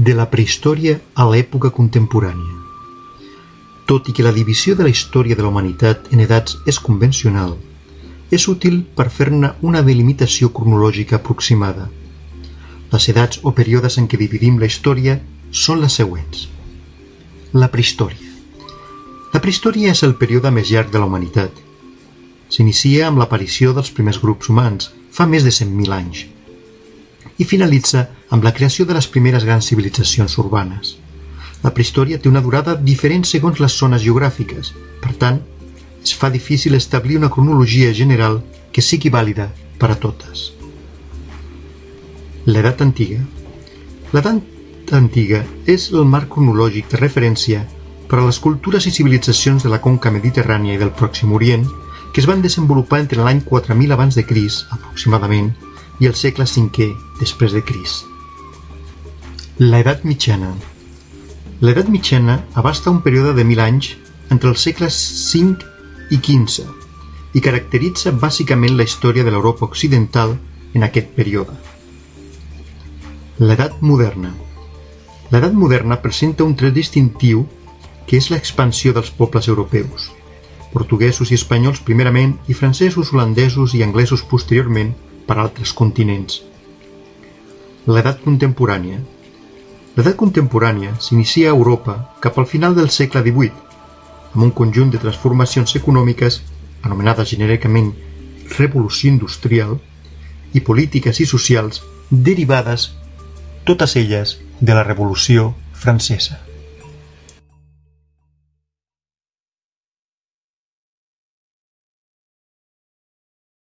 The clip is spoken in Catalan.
De la prehistòria a l'època contemporània. Tot i que la divisió de la història de la humanitat en edats és convencional, és útil per fer-ne una delimitació cronològica aproximada. Les edats o períodes en què dividim la història són les següents. La prehistòria. La prehistòria és el període més llarg de la humanitat. S'inicia amb l'aparició dels primers grups humans, fa més de 100.000 anys, i finalitza amb la creació de les primeres grans civilitzacions urbanes. La prehistòria té una durada diferent segons les zones geogràfiques, per tant, es fa difícil establir una cronologia general que sigui vàlida per a totes. L'edat antiga. L'edat antiga és el marc cronològic de referència per a les cultures i civilitzacions de la conca mediterrània i del Pròxim Orient que es van desenvolupar entre l'any 4000 abans de Cris, aproximadament, i el segle V després de Cris. L'edat mitjana. L'edat mitjana abasta un període de mil anys entre els segles V i XV i caracteritza bàsicament la història de l'Europa occidental en aquest període. L'edat moderna. L'edat moderna presenta un tret distintiu que és l'expansió dels pobles europeus, portuguesos i espanyols primerament i francesos, holandesos i anglesos posteriorment per altres continents. L'edat contemporània. L'edat contemporània s'inicia a Europa cap al final del segle XVIII amb un conjunt de transformacions econòmiques, anomenades genèricament revolució industrial, i polítiques i socials derivades, totes elles, de la Revolució Francesa.